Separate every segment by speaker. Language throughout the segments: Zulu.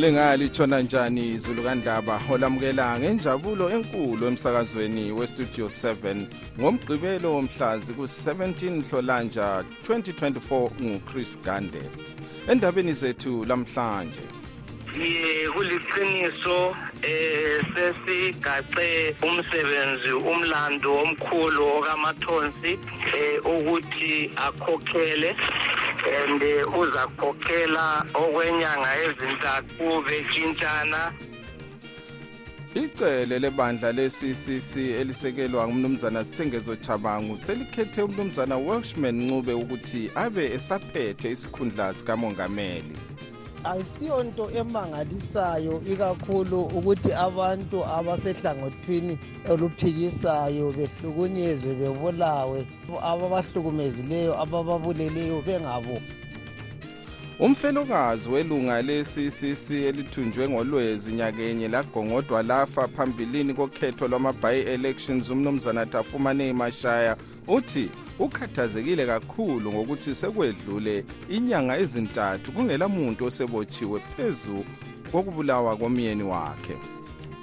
Speaker 1: lingalitshona njani izulu kandaba? Olamukela ngenjabulo enkulu emsakazweni westudio 7 ngomgqibelo womhlazi ku-17 nhlolanja 2024 nguchris gande. Endabeni zethu lamhlanje.
Speaker 2: Ye kuliqiniso eh sesigace umsebenzi umlando omkhulu okamathonsi eh ukuthi akhokhele and uzakhokhela okwenyanga ezintathu betshintshana
Speaker 1: icele lebandla le-ccc elisekelwa ngumnumzana sengezo chabangu selikhethe umnumzana welshman ncube ukuthi abe esaphethe isikhundla sikamongameli.
Speaker 3: Ayisiyonto emangalisayo ikakhulu ukuthi abantu abasehlangothini oluphikisayo behlukunyezwe bebulawe ababahlukumezileyo abababuleleyo bengabo.
Speaker 1: Umfelokazi welunga le-ccc elithunjwe ngolwezi nyakenye lagongodwa lafa phambilini kokhetho lwama-by-elections umnumzana tafumane mashaya uthi ukhathazekile kakhulu ngokuthi sekwedlule inyanga ezintathu kungela muntu osebotshiwe phezu kokubulawa komyeni wakhe.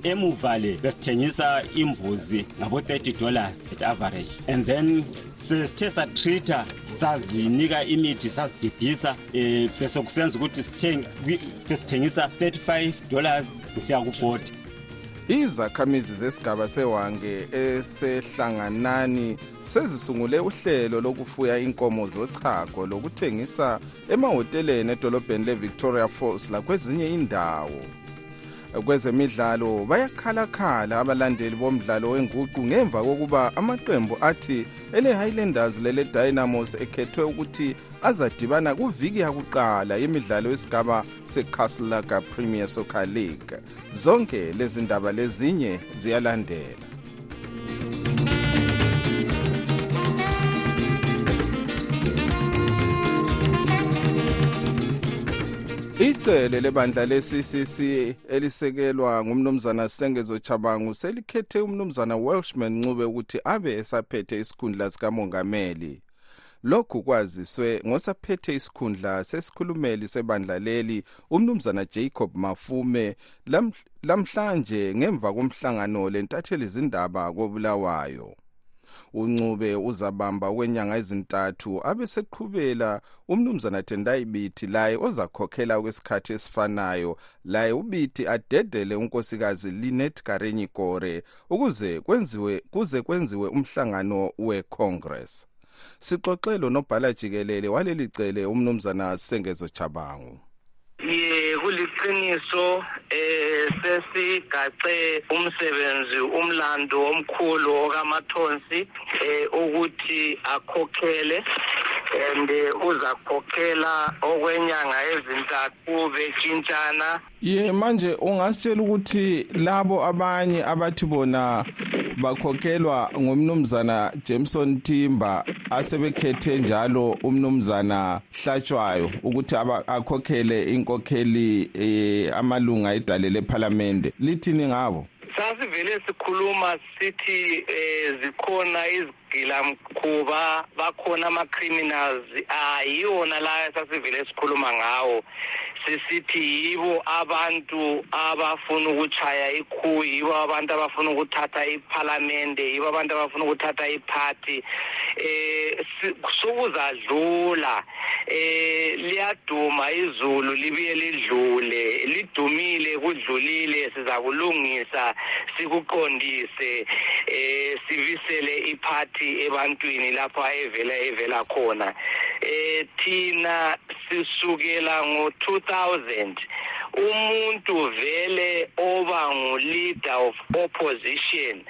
Speaker 4: Emuva le besithengisa imbuzi ngabo-30 dollars at average. And then sesithe satreata sazinika imithi sazidibhisa um bese kusenza ukuthi sesithengisa 35 dollars kusiya ku-40
Speaker 1: izakhamizi zesigaba sewange esehlanganani sezisungule uhlelo lokufuya inkomo zochago lokuthengisa emahoteleni edolobheni le-victoria falls lakwezinye indawo kwezemidlalo bayakhalakhala abalandeli bomdlalo wenguqu ngemva kokuba amaqembu athi ele-highlanders lele-dynamos ekhethwe ukuthi azadibana kuviki yakuqala yemidlalo yesigaba secastlaga premier soccer league. Zonke lezi ndaba lezinye ziyalandela icele lebandla le-ccc elisekelwa ngumnumzana sengezo chabangu selikhethe umnumzana welshman ncube ukuthi abe esaphethe isikhundla sikamongameli. Lokhu kwaziswe ngosaphethe isikhundla sesikhulumeli sebandla leli umnumzana jacob mafume lamhlanje ngemva komhlangano lentatheli zindaba kobulawayo uncube uzabamba kwenyanga ezintathu abeseqhubela. Umnumzana tendai bithi laye ozakhokhela kwesikhathi esifanayo. Laye ubithi adedele unkosikazi linet karenyi gore ukuze kwenziwe kuze kwenziwe umhlangano wecongress. Sixoxelo nobhala jikelele waleli cele umnumzana sengezo chabangu
Speaker 2: ye kuliqiniso eh sesigace umsebenzi umlando omkhulu okamathonsi eh ukuthi akhokhele. And uzakhokhela okwenyanga ezintathu betshintshana
Speaker 1: ye manje ungasitshela ukuthi labo abanye abathi bona bakhokhelwa ngumnumzana Jameson Timba asebekhethe njalo umnumzana Hlatshwayo ukuthi akhokhele inkokheli eh, amalunga edale leParliament lithini ngabo?
Speaker 2: Sasivele sikhuluma sithi eh zikhona izigilamkhuba bakhona ama-criminals. Ayiyona la sasivele sikhuluma ngawo. Sisithi yibo abantu abafuna ukuchaya ikhu yibo abantu abafuna ukuthatha iphalamende yibo abantu abafuna ukuthatha iphathi eh sokuzadlula. Eh liyaduma izulu libuye lidlule. Lidumile kudlulile siza kulungisa sikuqondise. Eh sivisele iphathi ebantwini lapha evela evela khona. Eh thina sisukela ngo-2000 umuntu vele oba ngu-leader of opposition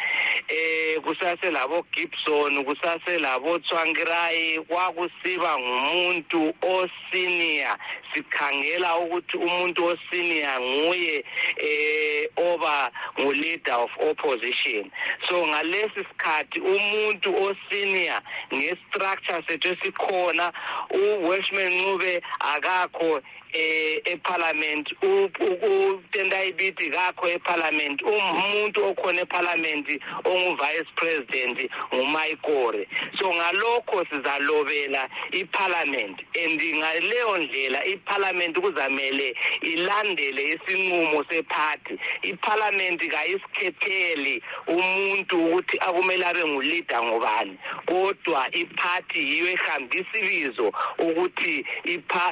Speaker 2: eh kusase labo Gibson kusase labo Tswangirai kwakusiba ngumuntu osenior sikhangela ukuthi umuntu osenior nguye eh oba nguleader of opposition. So ngalesi sikhathi umuntu osenior ngestructure sethu esikhona uWelshman Ncube akakho eh eParliament utendai biti kakho eParliament umuntu okhona eParliament ongu Vice President nguMaikore so ngalokho sizalobela iParliament and ngaleyo ndlela iParliament kuzamele ilandele isinqumo separty iParliament kayisikhetheli umuntu ukuthi akumele abe nguleader ngobani kodwa iparty yiyo ehambisa ibizo ukuthi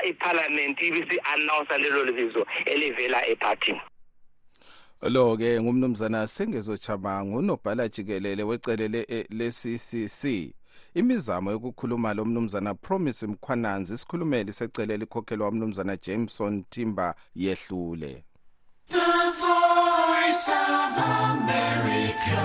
Speaker 2: iParliament ibi isi-announce lelo bizo elivela ephathini.
Speaker 1: Lo ke ngumnumzana sengezochabangu unobhala jikelele wecele le-CCC imizamo yokukhuluma lo mnumzana promise mkhwananzi isikhulumeli secele elikhokhelwa umnumzana jameson timber yehlule.
Speaker 5: The voice of America,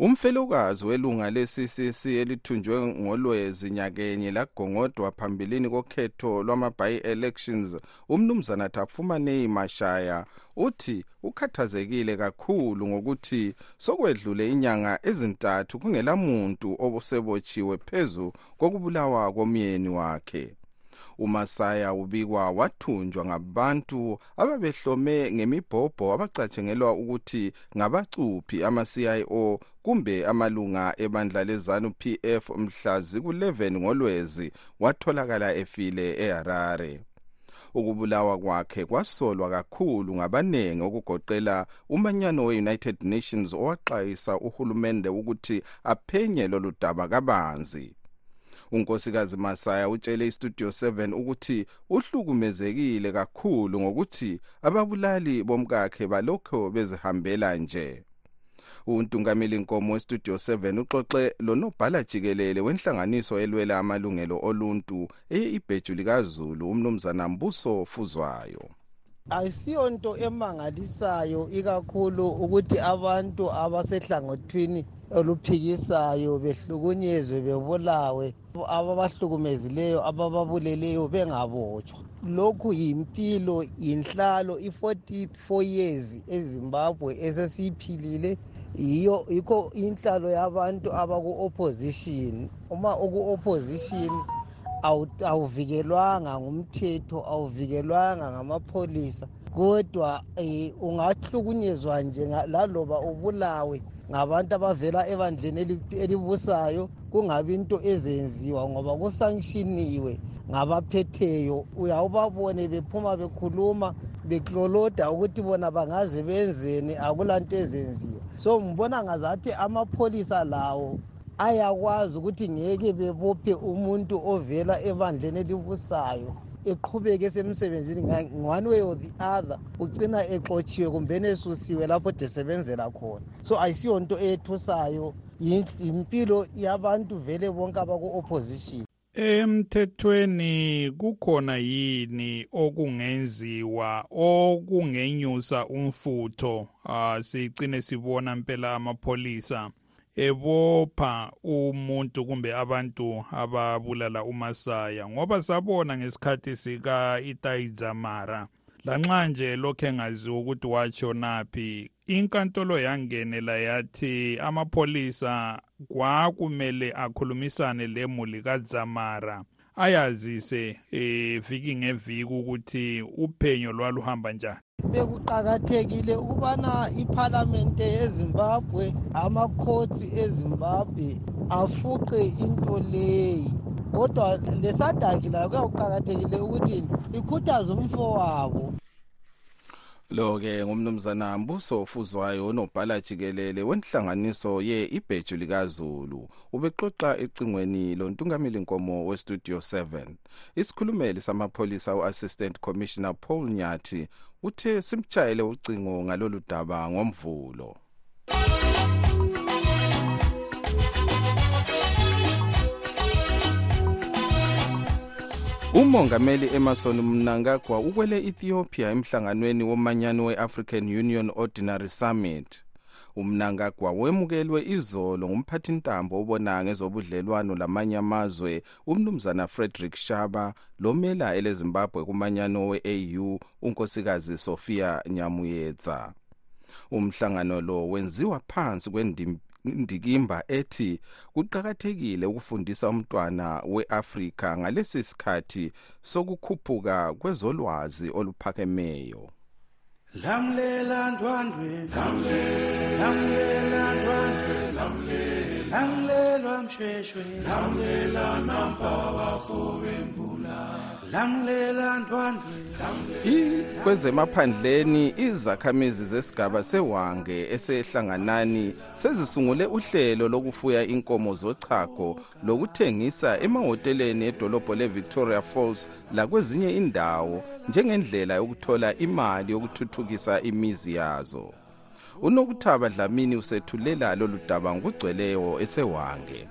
Speaker 1: umfelokazi welunga le-ccc elithunjwe ngolwezi nyakenye lagongodwa phambilini kokhetho lwama-by-elections umnumzana tafumanei mashaya uthi ukhathazekile kakhulu ngokuthi sokwedlule inyanga ezintathu kungelamuntu obusebotshiwe phezu kokubulawa komyeni wakhe. Umasaya ubikwa wathunjwa ngabantu ababehlome ngemibhobho abacatshengelwa ukuthi ngabacuphi ama-cio kumbe amalunga ebandla lezanu pf mhla ziku-11 ngolwezi watholakala efile eharare. Ukubulawa kwakhe kwasolwa kakhulu ngabaningi okugoqela umanyano we-united nations owaxwayisa uhulumende ukuthi aphenye lolu daba kabanzi. Unkosikazi masaya utshele istudio 7 ukuthi uhlukumezekile kakhulu ngokuthi ababulali bomkakhe balokho bezihambela nje. Untungameli nkomo westudio 7 uxoxe lonobhala jikelele wenhlanganiso elwela amalungelo oluntu eye-ibheju likazulu umnumzana mbuso fuzwayo.
Speaker 3: Ayisiyonto emangalisayo ikakhulu ukuthi abantu abasehlangothini oluphikisayo behlukunyezwe bebulawe ababahlukumezileyo abababuleleyo bengabotshwa. Lokhu yimpilo yinhlalo. I-44 years ezimbabwe esesiyiphilile yiyo yikho inhlalo yabantu abaku-opposition. Uma uku-opposition awuvikelwanga ngumthetho awuvikelwanga ngamapholisa kodwa um ungahlukunyezwa nje laloba ubulawe ngabantu abavela ebandleni elibusayo kungabi into ezenziwa ngoba kusankshiniwe ngabaphetheyo. Uyawubabone bephuma bekhuluma bekloloda ukuthi bona bangaze benzeni akulanto ezenziwa. So ngibona ngazathi amapholisa lawo ayakwazi ukuthi ngeke bebophe umuntu ovela ebandleni elibusayo eqhubeke esemsebenzini one way or the other ugcina exotshiwe kumbeni esusiwe lapho desebenzela khona. So ayisiyo nto eyethusayo yimpilo yabantu vele bonke abaku-opposition
Speaker 6: emthethweni kukhona yini okungenziwa okungenyusa umfutho? Uh, sicine sibona mpela amapholisa. Ebopha umuntu kumbe abantu ababulala umasaya ngoba sabona ngesikhathi sika itayidzamara lanxa nje lokhu engaziwa ukuthi watshonaphi inkantolo yangenela yathi amapholisa kwakumele akhulumisane lemuli kadzamara ayazise eh viki ngeviki ukuthi uphenyo lwaluhamba njani.
Speaker 3: Bekuqakathekile ukubana iphalamende yezimbabwe amakhotsi ezimbabwe afuqe into leyi. Kodwa lesadaki layo kuyakuqakathekile ukuthi ikhuthaze umfowabo
Speaker 1: lo-ke ngumnumzana mbuso ofuzwayo onobhala jikelele wenhlanganiso ye-ibheju likazulu. Ubexoxa ecingweni lontungameli nkomo westudio 7 isikhulumeli samapholisa u-assistant commissioner paul nyathi uthe simtshayele ucingo ngalolu daba ngomvulo. Umongameli emerson mnangagwa ukwele ethiopia emhlanganweni womanyano we-african union ordinary summit. Umnangagwa wemukelwe izolo ngumphathintambo obona ngezobudlelwano lamanye amazwe umnumzana frederick shaba lomela elezimbabwe kumanyano we-au unkosikazi sofia nyamuyetsa. Umhlangano lo wenziwa phansi kwendikimba ethi kuqakathekile ukufundisa umntwana we-afrika ngalesi sikhathi sokukhuphuka kwezolwazi oluphakemeyo.
Speaker 7: Lamlela ndwandwe. Lamlela ndwandwe. Lamlelwa msheshwe. Lamlela nampa bafobembula lamlela ndwandwe
Speaker 1: I- kwezemaphandleni izakhamizi zesigaba sewange esehlanganani sezisungule uhlelo lokufuya inkomo zochago lokuthengisa emahoteleni edolobho le-victoria falls lakwezinye indawo njengendlela yokuthola imali yokuthuthukisa imizi yazo unokuthaba dlamini usethulela lolu daba ngokugcweleyo esewange.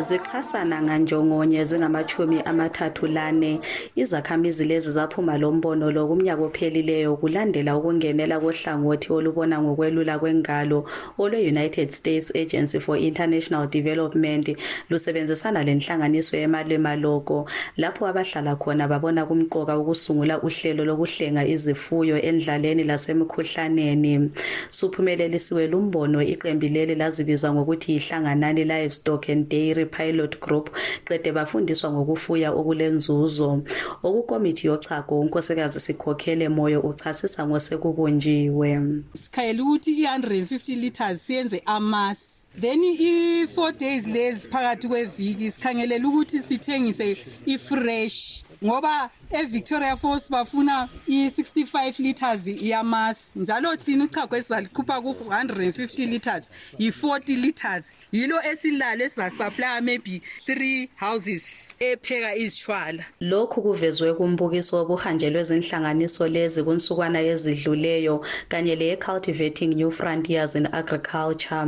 Speaker 8: Zixhasana nganjongonye zingamachumi amathathu lane. Izakhamizi lezi zaphuma lo mbono lo kumnyaka ophelileyo kulandela ukungenela kohlangothi olubona ngokwelula kwengalo olwe-united states agency for international development. Lusebenzisana lenhlanganiso yemalema logo lapho abahlala khona babona kumqoka ukusungula uhlelo lokuhlenga izifuyo endlaleni lasemikhuhlaneni. Suphumelelisiwe lumbono iqembu leli lazibizwa ngokuthi yihlanganani livestock and dairy pilot group qede bafundiswa ngokufuya okulenzuzo. Okukomiti yochago unkosikazi sikhokhele moyo uchasisa ngosekubunjiwe.
Speaker 9: Sikhayela ukuthi i-150 litres siyenze amasi then i-four days lezi phakathi kweviki sikhangelela ukuthi sithengise i-fresh ngoba evictoria falls bafuna i-65 litres yamasi. Njalo thina uchago esizalikhupha ku-150 litres yi-40 litres yilo esilalo esizasaplya maybe three houses epheka izishwala
Speaker 8: lokhu kuvezwe kumbukiso wobuhanjelwe zinhlanganiso lezi kunsukwana ezidluleyo kanye leye-cultivating new frontiers in agriculture.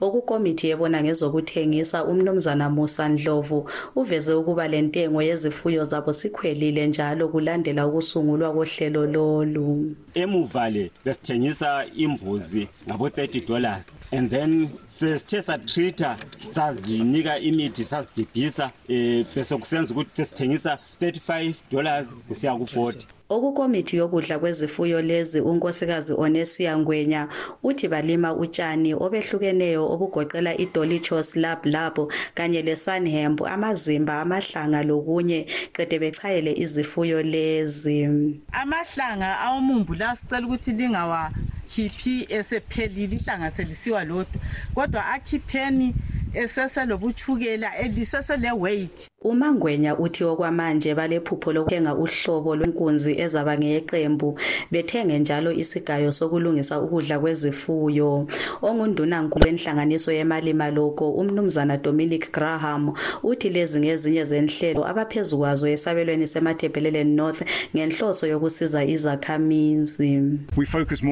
Speaker 8: Okukomiti yebona ngezokuthengisa umnumzana musa ndlovu uveze ukuba le ntengo yezifuyo zabo sikhwelile njalo kulandela ukusungulwa kohlelo lolu.
Speaker 4: Emuva le besithengisa imbuzi ngabo-30 dollars. And then sesithe satreata sazinika imithi sazidibhisa um bese kusenza ukuthi sesithengisa 35 dollars kusiya ku-40
Speaker 8: okukomiti yokudla kwezifuyo lezi unkosikazi onesia ngwenya uthi balima utshani obehlukeneyo obugoqela idolichos lab lab kanye lesunhemp amazimba amahlanga lokunye qede bechayele izifuyo lezi.
Speaker 9: Amahlanga awomumbu la sicela ukuthi lingawakhiphi esephelile ihlanga selisiwa lodwa kodwa akhipheni eseselobutshukela elisesele-weight
Speaker 8: umangwenya uthi okwamanje balephupho lokuthenga uhlobo lwenkunzi ezaba ngeyeqembu bethenge njalo isigayo sokulungisa ukudla kwezifuyo. Ongundunankulu wenhlanganiso yemalima loko umnumzana dominic graham uthi lezi ngezinye zenhlelo abaphezu kwazo esabelweni semathebheleleni north ngenhloso yokusiza izakhamizi
Speaker 10: We focus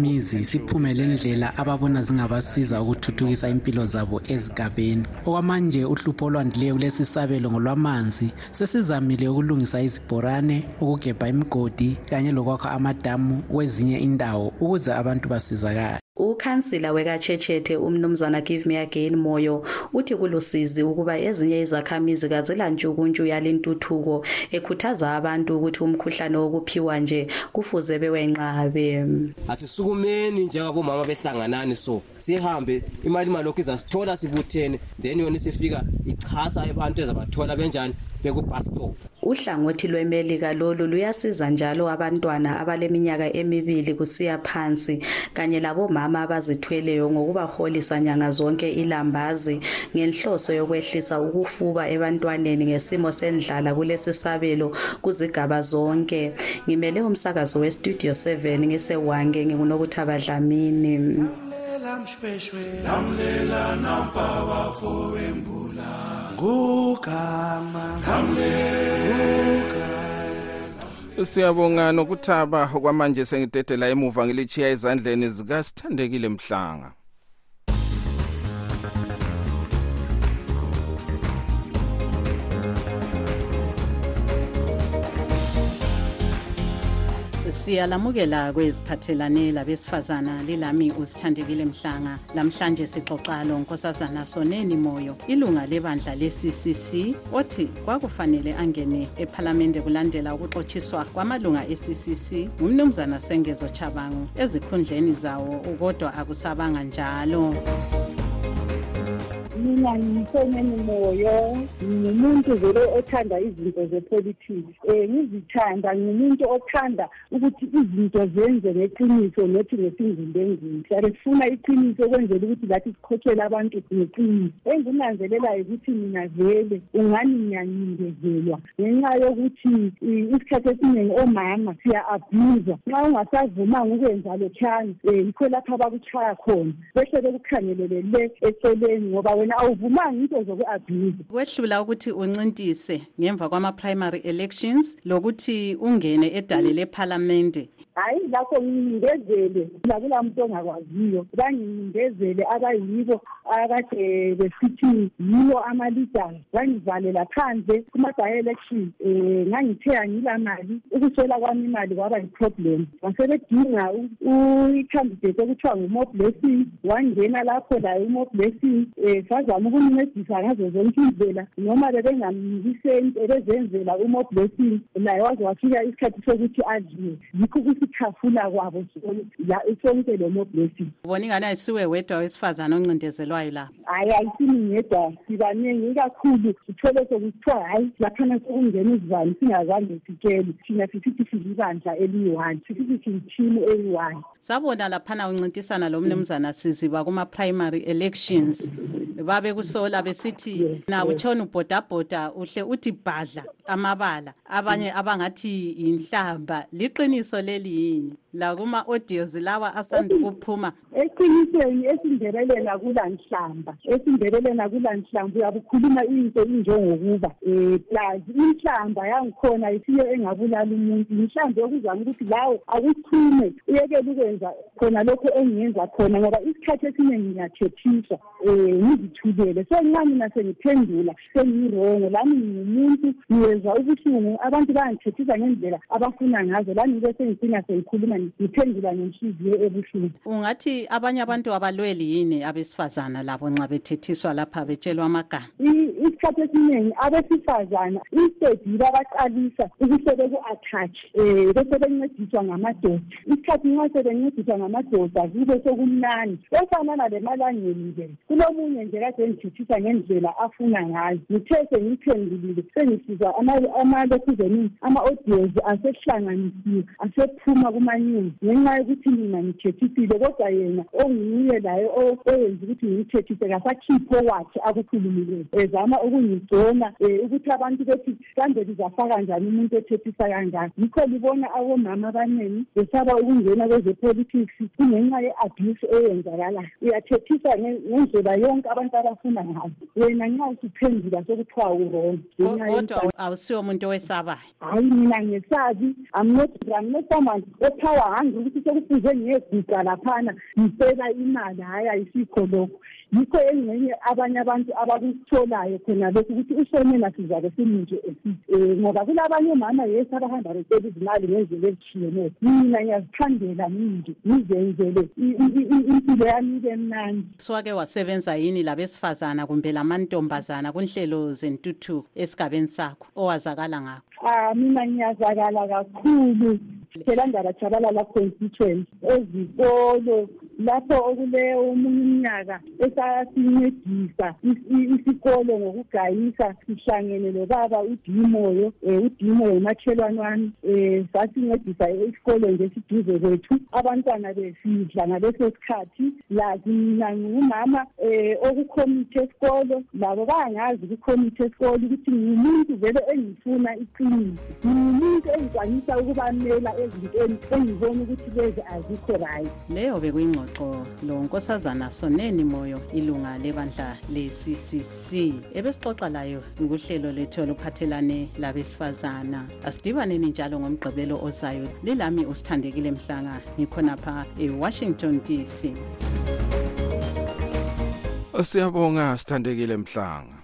Speaker 10: more on strengths and opportunities than we do on problems and challenges and we try to find
Speaker 11: sixoxisana lezakhamizi siphume lendlela ababona zingabasiza ukuthuthukisa impilo zabo ezigabeni. Okwamanje uhlupho olwandileyo kulesi sabelo ngolwamanzi sesizamile ukulungisa izibhorane ukugebha imigodi kanye lokwakha amadamu kwezinye indawo ukuze abantu basizakale.
Speaker 8: Ukhansila wekatshetshethe umnumzana give me again moyo uthi kulusizi ukuba ezinye izakhamizi kazilantshukuntshu yalintuthuko ekhuthaza abantu ukuthi umkhuhlane wokuphiwa nje kufuze bewenqabe
Speaker 12: asisukumeni njengabomama behlanganani so sihambe imali malokhu izasithola sibuthene then yona isifika ichasa abantu ezabathola benjani bekubus stop
Speaker 8: uhlangothi lwemelika lolu luyasiza njalo abantwana abaleminyaka emibili kusiya phansi kanye labomama abazithweleyo ngokubaholisa nyanga zonke ilambazi ngenhloso yokwehlisa ukufuba ebantwaneni ngesimo sendlala kulesi sabelo kuzigaba zonke. Ngimele umsakazo westudio 7 ngisewange ngingunokuthaba dlamini.
Speaker 7: Lamlela mshweshwe lamlela nampa bafowembula ngugama ngugama
Speaker 1: siyabonga nokuthaba kwamanje sengidedela emuva ngilichiya ezandleni zikasithandekile mhlanga.
Speaker 13: Siyalamukela kweziphathelane labesifazana lilami usithandekile mhlanga. Lamhlanje sixoxa lo nkosazana soneni moyo. Ilunga lebandla le-ccc othi kwakufanele angene ephalamende kulandela ukuxotshiswa kwamalunga e-ccc ngumnumzana sengezo chabangu ezikhundleni zawo kodwa akusabanga njalo
Speaker 14: mina ngiyiseneni moyo ngumuntu vele othanda izinto zepolitics. Um ngizithanda ngumuntu othanda ukuthi izinto zenze ngeqiniso nothi ngesingumbengusi siyabe sifuna iqiniso ukwenzela ukuthi lathi sikhokhele abantu ngeqiniso. Engikunanzelelayo ukuthi mina vele ungani ngiyancindezelwa ngenxa yokuthi i- isikhathi esiningi omama siya-abhuzwa nxa ungasavumanga ukwenza lokhani um yikho lapho abakuchaya khona. Behle bekukhangelele le eceleni ngoba wena awuvumanga into zoku-abhuza
Speaker 13: kwehlula ukuthi uncintise ngemva kwama-primary elections lokuthi ungene edale lephalamende
Speaker 14: hhayi lapho muntu ongakwaziyo abayibo akade besithi yiwo bangivalela phandle um ngangithe ukuswela kwami imali kwaba yi-problem. I-candidate okuthiwa ngumo blessing. Wangena lapho laye umo blessing um sazama ukumncedisa ngazo zonke indlela noma ebezenzela umo blessing laye waze wafika isikhathi sokuthi adliwe yikho kusikhafula kwabo so- la- sonke lo mo blessing.
Speaker 13: Ubona ingane ayisuwe wedwa wesifazane oncindezelwayo lapho
Speaker 14: hhayi ayisini ngedwa sibaningi ikakhulu uthole sokuthiwa hhayi laphana sekungena izivalo singazange sitshele. Thina sisithi silibandla eliyi-one sisithi siyithimu eyi-one
Speaker 13: sabona laphana uncintisana lo mnumzana siziba kuma-primary elections. Babekusola besithi na utshona ubhodabhoda uhle uthi bhadla amabala. Abanye abangathi inhlamba liqiniso leli yini lakuma-audios lawa asanda ukuphuma.
Speaker 14: Eqinisweni esindebeleni akulanhlamba. Esindebeleni akulanhlamba uyabe ukhuluma into injengokuba um plus inhlamba yangikhona isiyo engabulala umuntu. Inhlamba yokuzama ukuthi lawo akuchume uyekele ukwenza khona lokho engiyenza khona ngoba isikhathi esiningi ngiyathethiswa um ngizithulele. So nxa mina sengiphendula sengiyirongo lami ngingumuntu ngiyezwa ubuhlungu. Abantu bayangithethisa ngendlela abafuna ngazo. Lami ngibe sengicina sengikhuluma ngiphendula ngenhliziyo ebuhlungu
Speaker 13: ungathi abanye abantu abalweli yini abesifazana labo nxa bethethiswa lapha betshelwa amagama
Speaker 14: I- isikhathi esiningi abesifazana instead yibo abaqalisa ukuthi beku-attach um bese bencediswa ngamadoda isikhathi nxa sebencediswa ngamadoda kube sokumnani efanana lemalangeni le kulomunye nje kade engithethisa ngendlela afuna ngayo ngithe sengiyiphendulile sengisizwa ama- amalokhuzeni ama-audios asehlanganisiwe asephuma kuma-news ngenxa yokuthi mina ngithethisile kodwa yena onguye laye o- oyenza ukuthi ngimthethise kasakhiphi owakhe akukhulumileyo ezama ukungigcona um ukuthi abantu bethi kambe lizafaka njani umuntu ethethisa kangaka? Yikho libona abomama abaningi besaba ukungena kwezepolitics kungenxa ye-abuse eyenzakalayo. Uyathethisa nge- ngendlela yonke abantu abafuna ngayo. Wena nxa usuphendula sokuthiwa urongo ngenxa
Speaker 13: kodwa
Speaker 14: yenhlanhla.
Speaker 13: awusiwo umuntu owesabayo.
Speaker 14: Hayi mina ngesabi i'm not i'm not someone ophawa handi ukuthi sekufuze ngiyeguga laphana ngicela imali hhayi ayisikho lokho yikho engxenye abanye abantu abakutholayo khona lokhu ukuthi usonela sizabe simunje esithi um ngoba kulabanye omama yes abahamba becela izimali ngendlela ezitshiyeneyo. Mina ngiyazithandela mindi ngizenzele i- i- i- impilo yami ibe mnandi.
Speaker 13: Swake wasebenza yini labesifazana kumbe lamantombazana kunhlelo zentuthuko esigabeni sakho owazakala ngakho?
Speaker 14: Ah mina ngiyazakala kakhulu. Phela ndalajabalala constituency ezikolo. Lapho okule omunye umnyaka esasincedisa isikolo ngokugayisa sihlangene lobaba udimoyo um udimoyo umakhelwane wami um sasincedisa isikolo nje siduze kwethu. Abantwana besidla ngaleso sikhathi lazi mina ngingumama um okukhomithe esikolo labo bayangazi kukhomithe esikolo ukuthi ngumuntu vele engifuna iqiniso ngumuntu engikwanisa ukubamela ezintweni engibona ukuthi lezi azikho right.
Speaker 13: Leyo bekuyingxoxo. Sixoxo lo nkosazana soneni moyo ilunga lebandla le-ccc ebesixoxa layo nguhlelo lethu oluphathelane labesifazana. Asidibaneni njalo ngomgqibelo ozayo lilami usithandekile mhlanga ngikhonapha ewashington dc
Speaker 1: siyabonga sithandekile mhlanga.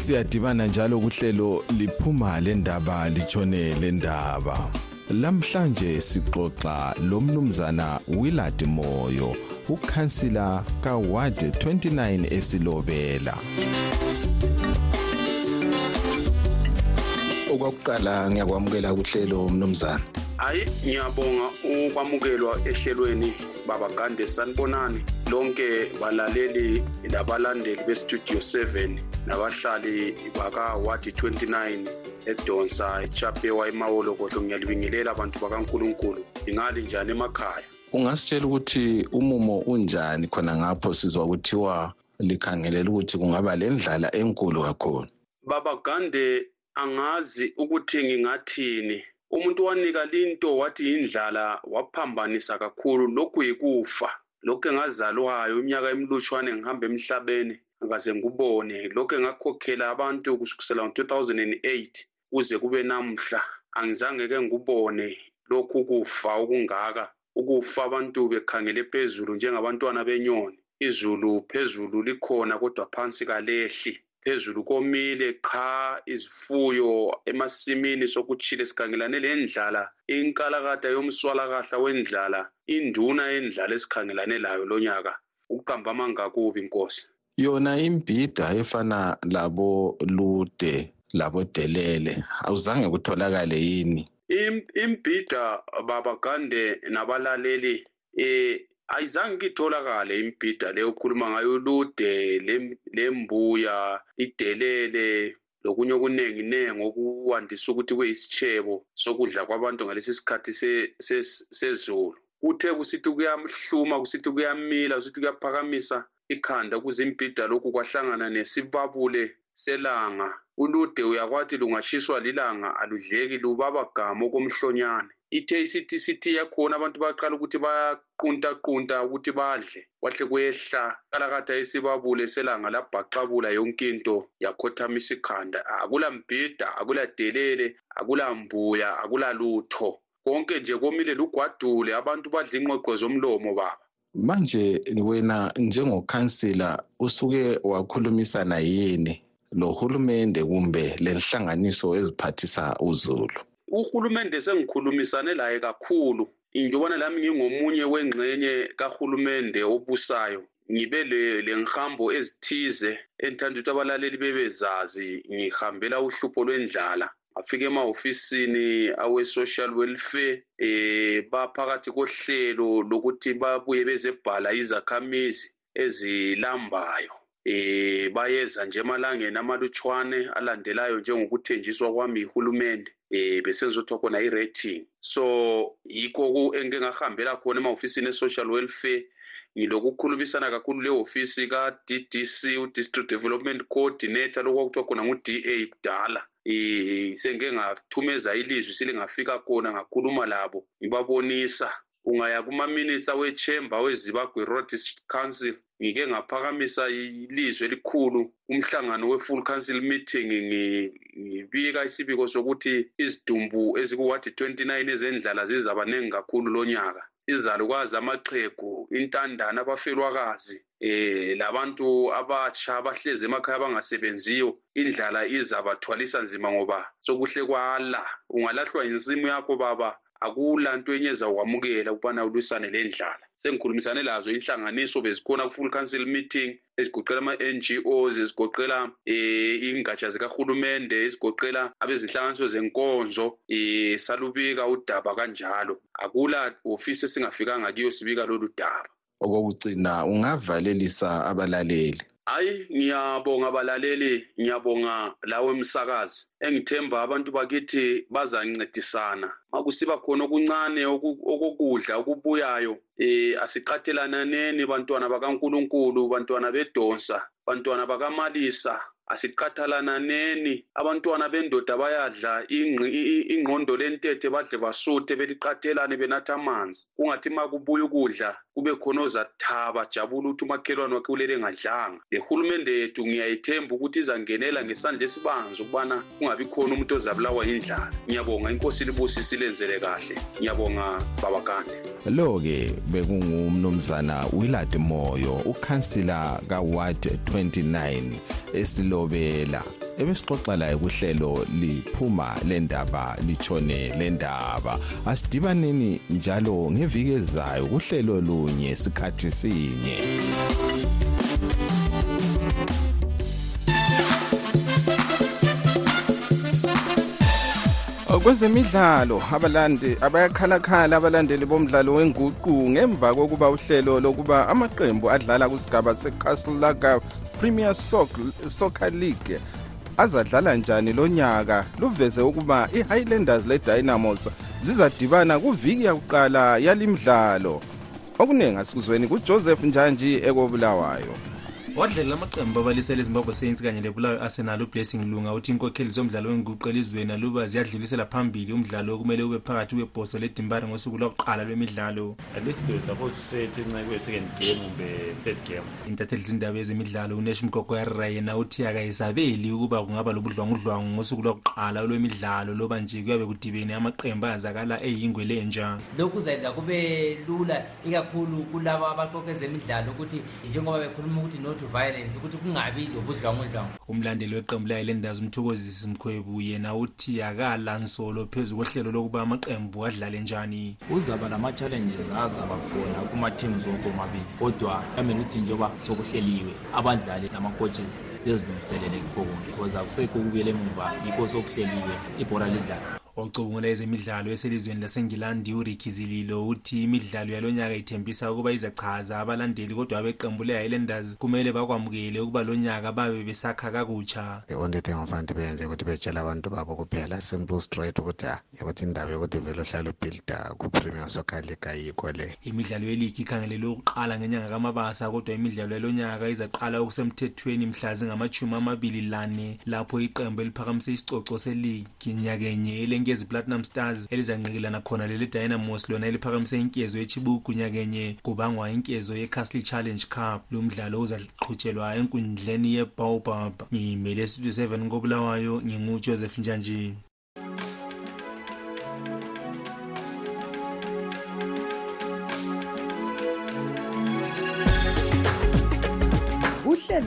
Speaker 1: Siyadibana njalo kuhlelo liphuma lendaba litshone lendaba. Lamhlanje sixoxa lomnumzana Willard Moyo ukhansila kaWard 29 esilobela.
Speaker 15: Okwakuqala ngiyakwamukela kuhlelo mnumzana.
Speaker 16: Hayi ngiyabonga ukwamukelwa ehlelweni baba gande sanibonani lonke balaleli labalandeli bestudio 7 nabahlali bakawadi 29 edonsa echapewa emawolokoto ngiyalibingelela abantu bakankulunkulu. Ingali njani emakhaya?
Speaker 15: Ungasitshela ukuthi umumo unjani khona ngapho sizwa kuthiwa likhangelela ukuthi kungaba lendlala enkulu kakhulu?
Speaker 16: Baba gande angazi ukuthi ngingathini. Umuntu wanika linto wathi yindlala waphambanisa kakhulu. Lokhu yikufa. Lokhu engazalwayo iminyaka emilutshwane ngihamba emhlabeni. Ngikaze ngubone lokhu engakhokhela abantu kusukisela ngo-2008 kuze kube namhla. Angizange ke ngubone lokhu kufa okungaka ukufa abantu bekhangele phezulu njengabantwana benyoni. Izulu phezulu likhona kodwa phansi kalehli. Phezulu komile qha izifuyo emasimini sokutshile sikhangelane lendlala inkalakada yomswalakahla wendlala induna yendlala esikhangelane layo lonyaka ukuqamba amangakubi inkosi
Speaker 15: yona imbhida efana labo lude labo delele awuzange kutholakale yini?
Speaker 16: Imbhida babagande nabalaleli eh ayizange ngitholakale imbhida leyo okhuluma ngayo ulude lembuya idelele lokunye okuningi nengi okuwandisa ukuthi kuyisitshebo sokudla kwabantu ngalesi sikhathi sezulu. Kuthe kusithi kuyamhluma kusithi kuyamila kusithi kuyaphakamisa ikhanda ukuze imbhida lokhu kwahlangana nesibabule selanga. Ulude uyakwathi lungashiswa lilanga aludleki lubaba gama okomhlonyane ithe isithi sithi yakhona abantu baqala ukuthi bayaqunta-qunta ukuthi badle kwahle kwehla. Kalakatha isibabule selanga labhaqabula yonke into yakhothamisa ikhanda akula mbhida akula delele akula mbuya akula lutho. Konke nje komile lugwadule. Abantu badla ingqoqo zomlomo baba.
Speaker 15: Manje wena njengokhansila usuke wakhulumisana yini lohulumende kumbe lenhlanganiso eziphathisa uzulu?
Speaker 16: Uhulumende sengikhulumisane laye kakhulu. Njengobana lami ngingomunye wengxenye kahulumende obusayo. Ngibe le ngihambo ezithize engithanda ukuthi abalaleli bebezazi ngihambela uhlupho lwendlala. Afike emahofisini awe-social welfare eh baphakathi kohlelo lokuthi babuye bezebhala izakhamizi ezilambayo. Eh bayeza nje emalangeni amalutshwane alandelayo njengokuthenjiswa kwami ihulumende eh besenzothiwa khona i-rating. So yikho engike ngahambela khona emahofisini e-social welfare ngilokukhulumisana kakhulu le ofisi ka-ddc u-district development coordinator. Lokhu kwakuthiwa khona ngu-da kudala. Um sengike ngathumeza ilizwi silingafika khona ngakhuluma labo. Ngibabonisa. Ungaya kuma-minutes awe-chamber wezimbabwe road council ngike ngaphakamisa ilizwi elikhulu umhlangano we-full council meeting. Ngibika isibiko sokuthi izidumbu ezikuwadi 29 ezendlala zizabaningi kakhulu lonyaka izalukazi amaqhegu intandane abafelwakazi eh labantu abatsha abahlezi emakhaya abangasebenziyo indlala izabathwalisa nzima ngoba sokuhle kwala. Ungalahlwa insimu yakho baba akula nto enye ezakwamukela ukubana ulwisane le ndlala sengikhulumisane lazo inhlanganiso bezikhona ku-full council meeting ezigoqela ama-ngos ezigoqela um ingatsha zikahulumende ezigoqela abezinhlanganiso zenkonzo um salubika udaba kanjalo. Akula ofisi esingafikanga kiyo sibika lolu daba.
Speaker 15: Okokugcina ungavalelisa abalaleli.
Speaker 16: Hayi ngiyabonga abalaleli ngiyabonga lawe msakazi. Engithemba abantu bakithi bazancedisana makusiba khona okuncane okokudla okubuyayo eh asiqatelananeni bantwana bakaNkuluNkulu bantwana bedonsa bantwana bakamalisa. Asiqathalananeni abantwana bendoda bayadla ingqi- i- i- ingqondo lentethe badle basuthe beliqathelane benatha amanzi. Kungathi ma kubuya ukudla kube khona ozathaba jabula ukuthi umakhelwane wakhe ulele engadlanga. Le hulumende yethu ngiyayithemba ukuthi izangenela ngesandla esibanzi ukubana kungabi khona umuntu ozabulawa yindlala. Ngiyabonga inkosi libusisi ilenzele kahle. Ngiyabonga babakande
Speaker 1: lo-ke bekungumnumzana willard moyo ukhansila kaward 29 esilobela ebesixoxa laye kuhlelo liphuma lendaba litshone lendaba asidibaneni njalo ngeviki ezayo kuhlelo lunye sikhathi sinye. Kwezemidlalo abalandi abayakhalakhala abalandeli bomdlalo wenguqu ngemva kokuba uhlelo lokuba amaqembu adlala kusigaba secastle laga premier Soc- soccer league azadlala njani lo nyaka? Luveze ukuba i-highlanders le-dynamos zizadibana kuviki yakuqala yalimdlalo. Okuningi asikuzweni kujoseph njanji ekobulawayo
Speaker 17: wadlalela amaqembu abalisela ezimbabwe saints kanye lebulawayo arsenal ublessing lunga uthi inkokheli zomdlalo wenguqu elizweni aluba ziyadlulisela phambili umdlalo okumele ube phakathi kwebhoso ledimbari ngosuku lokuqala lwemidlalo
Speaker 18: At least they were supposed to say ukuthi nxa kwe-second game kumbe third game.
Speaker 17: intatheli zindaba ezemidlalo unesh mgogoyarira yena uthi akayisabeli ukuba kungaba lobudlwangudlwangu ngosuku lokuqala lwemidlalo loba nje kuyabe kudibene amaqembu azakala eyingwe lenja
Speaker 19: lokhu kuzayenza kube lula ikakhulu kulabo abaqoqa ezemidlalo ukuthi njengoba bekhuluma ukuthi no to violence ukuthi kungabi lobudlwangudlwangu
Speaker 17: umlandeli weqembu le-highlanders umthokozisi mkhwebu yena uthi akala nsolo phezu kohlelo lokuba amaqembu adlale njani.
Speaker 20: Uzaba lama-challenges azaba khona kuma-teams wonke omabili kodwa kuyamele ukuthi njengoba sokuhleliwe abadlali nama-coaches bezilungiselele kukho konke because akusekho ukubuyela emuva yikho sokuhleliwe ibhora lidlala
Speaker 17: ocubungula ezemidlalo eselizweni lasengilandi uricky zililo uthi imidlalo yalo nyaka ithembisa ukuba izachaza abalandeli kodwa abeqembu le-highlanders kumele bakwamukele ukuba lo nyaka babe besakha kakutsha.
Speaker 21: The only thing ofanele beyenze ukuthi betshela abantu babo kuphela. Simple straight ukuthi ah ukuthi indaba yokuthi vele uhlala ubuilda ku-premier soccer league ayikho le.
Speaker 17: Imidlalo yeligi ikhangelelwe ukuqala ngenyanga kamabasa kodwa imidlalo yalo nyaka izaqala okusemthethweni mhla zingamachumi amabili lane lapho iqembu eliphakamise isicoco seligi nyakenye elenkezi platinum stars elizanqikelana khona leli dynamos lona eliphakamise inkezo yechibuku nyakenye kubangwa inkezo yecastle challenge cup. Lo mdlalo uzaqhutshelwa enkundleni yebaobab. Ngimele studio 7 kobulawayo ngingujoseph njanjini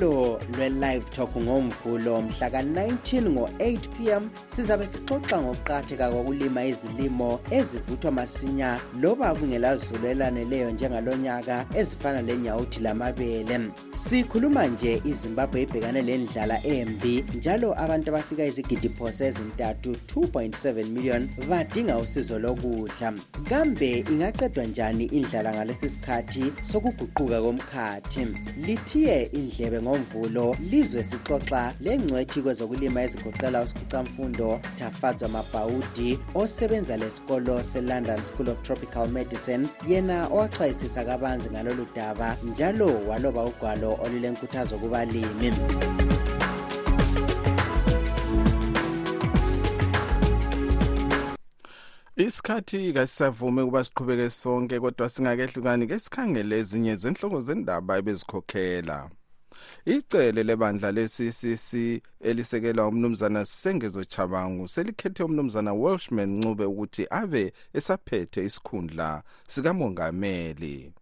Speaker 22: uhlelo lwe-live talk ngomvulo mhla ka-19 ngo-8 pm sizabe sixoxa ngokuqatheka kokulima izilimo ezivuthwa masinya loba kungelazulu elaneleyo njengalo nyaka ezifana lenyawuthi lamabele. Sikhuluma nje izimbabwe ibhekane lendlala embi njalo abantu abafika izigidiphose ezintathu 2.7 million badinga usizo lokudla. Kambe ingaqedwa njani indlala ngalesi sikhathi sokuguquka komkhathi? Lithiye indlebe ngomvulo lizwe sixoxa lengcwethi kwezokulima ezigoqela usikhicamfundo tafadzwa mabhawudi osebenza lesikolo se-london school of tropical medicine. Yena owachwayisisa kabanzi ngalolu daba njalo waloba ugwalo olulenkuthazo kubalimi.
Speaker 1: Isikhathi kasisavumi ukuba siqhubeke sonke kodwa singakehlukani ke sikhangele ezinye zenhloko zendaba ebezikhokhela icele lebandla le-ccc elisekelwa umnumzana sengezo chabangu selikhethe umnumzana welshman ncube ukuthi abe esaphethe isikhundla sikamongameli.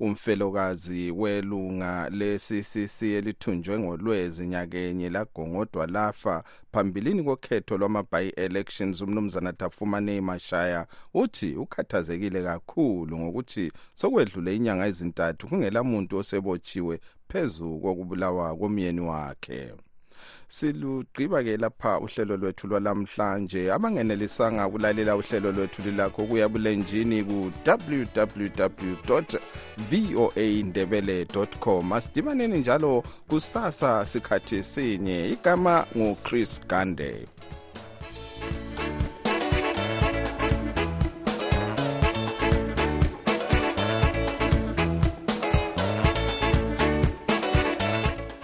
Speaker 1: Umfelokazi welunga le-ccc elithunjwe ngolwezi nyakenye lagongodwa lafa phambilini kokhetho lwama-by-elections umnumzana tafumane mashaya uthi ukhathazekile kakhulu ngokuthi sokwedlule inyanga ezintathu kungela muntu osebotshiwe phezu kokubulawa komyeni wakhe. Silugqiba-ke lapha uhlelo lwethu lwalamhlanje. Abangenelisanga ukulalela uhlelo lwethu lilakho kuya bulenjini ku-www voa ndebele com. Asidibaneni njalo kusasa sikhathi sinye. Igama nguchris gande.